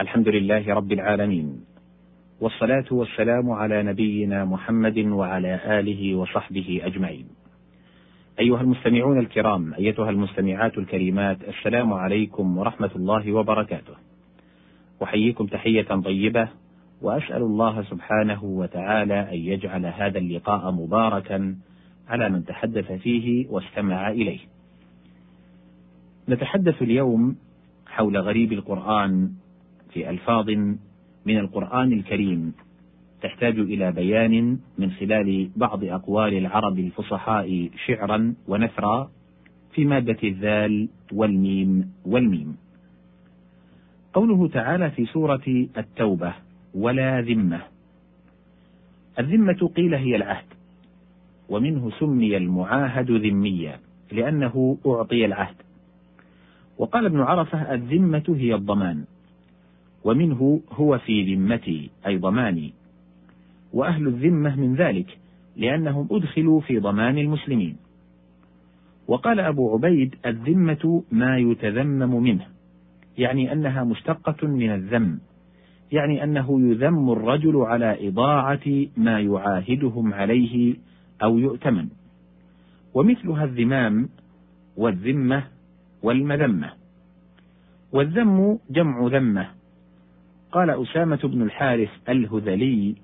الحمد لله رب العالمين والصلاة والسلام على نبينا محمد وعلى آله وصحبه أجمعين. أيها المستمعون الكرام، أيتها المستمعات الكريمات، السلام عليكم ورحمة الله وبركاته. أحييكم تحية طيبة وأسأل الله سبحانه وتعالى أن يجعل هذا اللقاء مباركا على من تحدث فيه واستمع إليه. نتحدث اليوم حول غريب القرآن في ألفاظ من القرآن الكريم تحتاج إلى بيان من خلال بعض أقوال العرب الفصحاء شعرا ونثرا في مادة الذال والميم والميم. قوله تعالى في سورة التوبة: ولا ذمة. الذمة قيل هي العهد، ومنه سمي المعاهد ذميا، لأنه أعطي العهد. وقال ابن عرفة: الذمة هي الضمان، ومنه هو في ذمتي أي ضماني وأهل الذمة من ذلك لأنهم أدخلوا في ضمان المسلمين. وقال أبو عبيد الذمة ما يتذمم منه يعني أنها مشتقة من الذم يعني أنه يذم الرجل على إضاعة ما يعاهدهم عليه أو يؤتمن. ومثلها الذمام والذمة والمذمة. والذم جمع ذمة. قال أسامة بن الحارث الهذلي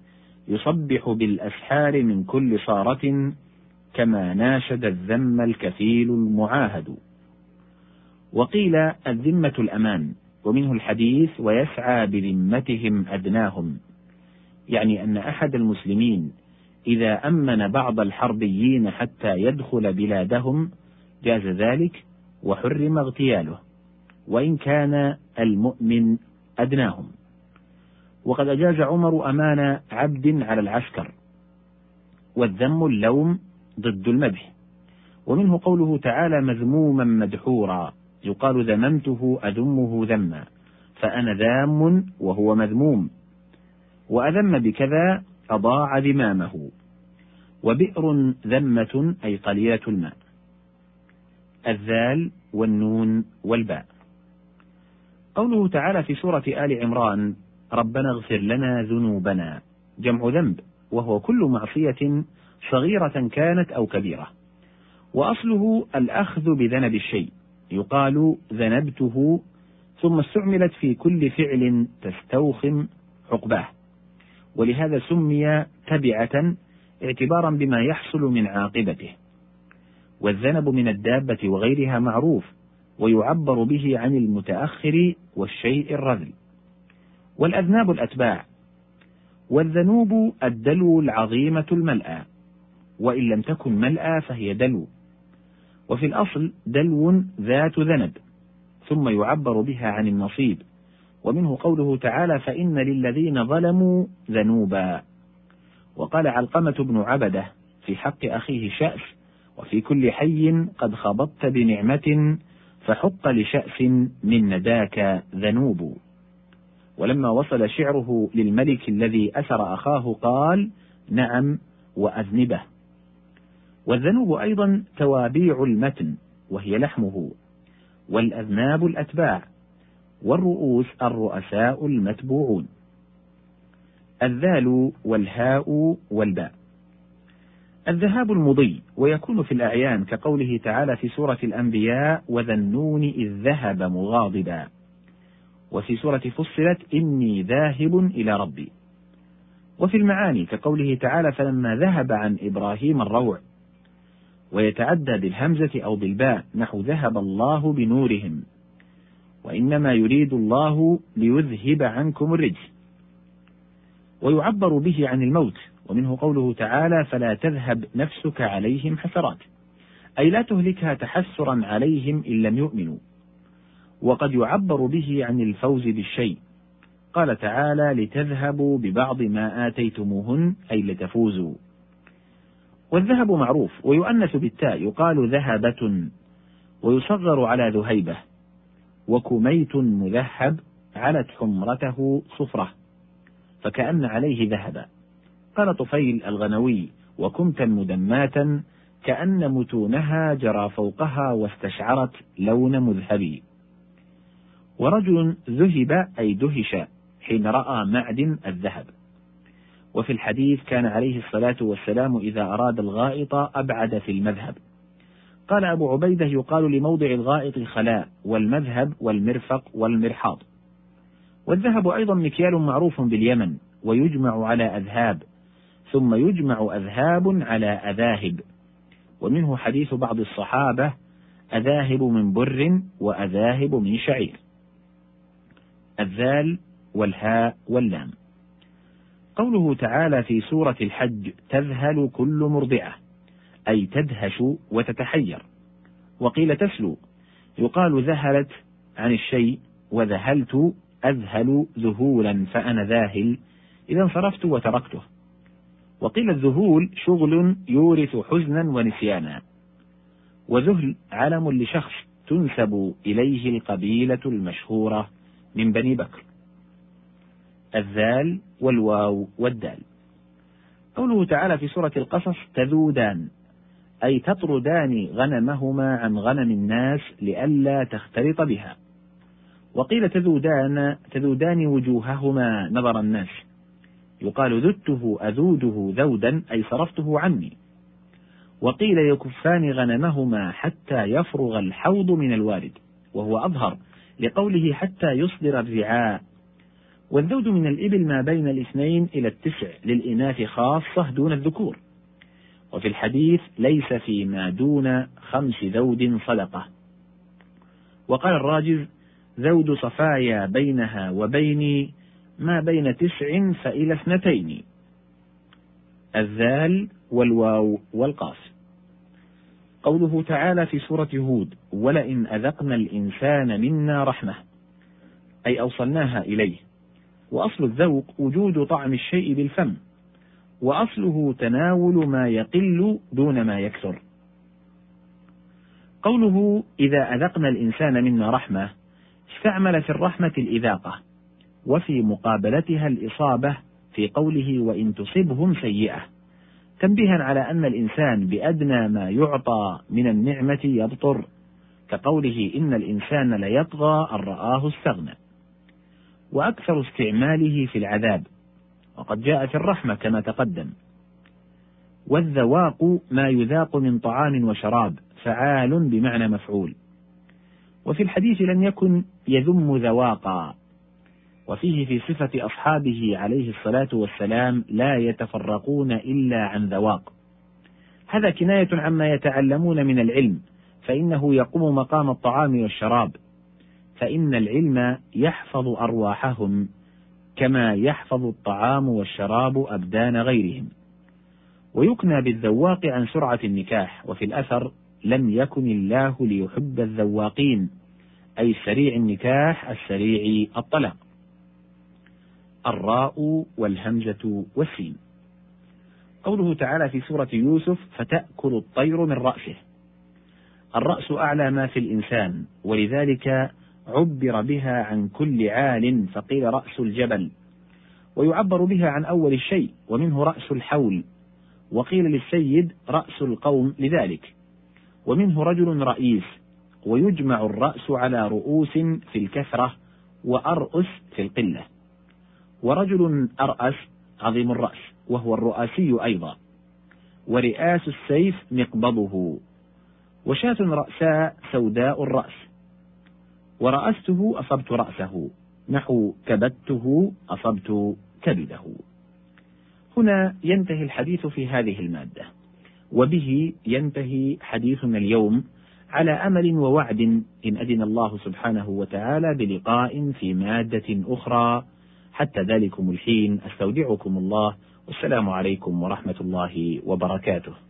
يصبح بالأسحار من كل صارة كما ناشد الذم الكفيل المعاهد. وقيل الذمة الأمان ومنه الحديث ويسعى بذمتهم أدناهم. يعني أن أحد المسلمين إذا أمن بعض الحربيين حتى يدخل بلادهم جاز ذلك؟ وحرم اغتياله وإن كان المؤمن أدناهم. وقد أجاز عمر أمان عبد على العسكر والذم اللوم ضد المدح. ومنه قوله تعالى مذموما مدحورا يقال ذممته أذمه ذما فأنا ذام وهو مذموم. وأذم بكذا أضاع ذمامه. وبئر ذمة أي قليلة الماء. الذال والنون والباء. قوله تعالى في سورة آل عمران ربنا اغفر لنا ذنوبنا جمع ذنب وهو كل معصية صغيرة كانت أو كبيرة. وأصله الأخذ بذنب الشيء يقال ذنبته ثم استعملت في كل فعل تستوخم عقباه. ولهذا سمي تبعة اعتبارا بما يحصل من عاقبته. والذنب من الدابة وغيرها معروف ويعبر به عن المتأخر والشيء الرذل. والأذناب الأتباع. والذنوب الدلو العظيمة الملأى. وإن لم تكن ملأى فهي دلو. وفي الأصل دلو ذات ذنب. ثم يعبر بها عن النصيب. ومنه قوله تعالى فإن للذين ظلموا ذنوبا. وقال علقمة بن عبدة في حق أخيه شأس وفي كل حي قد خبطت بنعمة فحق لشأس من نداك ذنوب. ولما وصل شعره للملك الذي أسر أخاه قال نعم وأذنبه. والذنوب أيضا توابيع المتن وهي لحمه. والأذناب الأتباع والرؤوس الرؤساء المتبوعون. الذال والهاء والباء. الذهاب المضي ويكون في الأعيان كقوله تعالى في سورة الأنبياء وذا النون إذ ذهب مغاضبا. وفي سورة فصلت إني ذاهب إلى ربي. وفي المعاني كقوله تعالى فلما ذهب عن إبراهيم الروع. ويتعدى بالهمزة أو بالباء نحو ذهب الله بنورهم. وإنما يريد الله ليذهب عنكم الرجس. ويعبر به عن الموت ومنه قوله تعالى فلا تذهب نفسك عليهم حسرات. أي لا تهلكها تحسرا عليهم إن لم يؤمنوا. وقد يعبر به عن الفوز بالشيء. قال تعالى لتذهبوا ببعض ما آتيتموهن أي لتفوزوا. والذهب معروف ويؤنث بالتاء يقال ذهبة ويصغر على ذهيبة. وكميت مذهب علت حمرته صفرة. فكأن عليه ذهبا. قال طفيل الغنوي وكمتا مدماتا كأن متونها جرى فوقها واستشعرت لون مذهبي. ورجل ذهب أي دهش حين رأى معدن الذهب. وفي الحديث كان عليه الصلاة والسلام إذا أراد الغائط أبعد في المذهب. قال أبو عبيدة يقال لموضع الغائط الخلاء والمذهب والمرفق والمرحاض. والذهب أيضا مكيال معروف باليمن ويجمع على أذهاب ثم يجمع أذهاب على أذاهب. ومنه حديث بعض الصحابة أذاهب من بر وأذاهب من شعير. الذال والهاء واللام. قوله تعالى في سورة الحج تذهل كل مرضعة أي تدهش وتتحير. وقيل تسلو يقال ذهلت عن الشيء وذهلت أذهل ذهولا فأنا ذاهل. إذا انصرفت وتركته. وقيل الذهول شغل يورث حزنا ونسيانا وذهل علم لشخص تنسب إليه القبيلة المشهورة من بني بكر الذال والواو والدال. قوله تعالى في سورة القصص تذودان أي تطردان غنمهما عن غنم الناس لئلا تختلط بها. وقيل تذودان تذودان وجوههما نظر الناس. يقال ذدته أذوده ذودا أي صرفته عني. وقيل يكفان غنمهما حتى يفرغ الحوض من الوارد وهو أظهر لقوله حتى يصدر الرعاء. والذود من الإبل ما بين الاثنين إلى التسع للإناث خاصة دون الذكور. وفي الحديث ليس فيما دون خمس ذود صدقة. وقال الراجز ذود صفايا بينها وبيني ما بين تسع فإلى اثنتين. الذال والواو والقاف. قوله تعالى في سورة هود ولئن أذقنا الإنسان منا رحمة. أي أوصلناها إليه. وأصل الذوق وجود طعم الشيء بالفم. وأصله تناول ما يقل دون ما يكثر. قوله إذا أذقنا الإنسان منا رحمة استعمل في الرحمة الإذاقة. وفي مقابلتها الإصابة في قوله وإن تصبهم سيئة. تنبيها على أن الإنسان بأدنى ما يعطى من النعمة يبطر كقوله إن الإنسان ليطغى أن رآه استغنى. وأكثر استعماله في العذاب وقد جاء في الرحمة كما تقدم. والذواق ما يذاق من طعام وشراب فعال بمعنى مفعول. وفي الحديث لم يكن يذم ذواقا وفيه في صفة أصحابه عليه الصلاة والسلام لا يتفرقون إلا عن ذواق. هذا كناية عما يتعلمون من العلم فإنه يقوم مقام الطعام والشراب. فإن العلم يحفظ أرواحهم كما يحفظ الطعام والشراب أبدان غيرهم. ويكنى بالذواق عن سرعة النكاح وفي الأثر لم يكن الله ليحب الذواقين أي سريع النكاح السريع الطلاق. الراء والهمزة والسين. قوله تعالى في سورة يوسف فتأكل الطير من رأسه. الرأس أعلى ما في الإنسان ولذلك عبر بها عن كل عال فقيل رأس الجبل. ويعبر بها عن أول الشيء ومنه رأس الحول. وقيل للسيد رأس القوم لذلك. ومنه رجل رئيس ويجمع الرأس على رؤوس في الكثرة وأرأس في القلة. ورجل أرأس عظيم الرأس وهو الرؤاسي أيضا. ورئاس السيف مقبضه. وشاة رأساء سوداء الرأس. ورأسته أصبت رأسه نحو كبدته أصبت كبده. هنا ينتهي الحديث في هذه المادة. وبه ينتهي حديثنا اليوم على أمل ووعد إن أذن الله سبحانه وتعالى بلقاء في مادة أخرى حتى ذلكم الحين أستودعكم الله والسلام عليكم ورحمة الله وبركاته.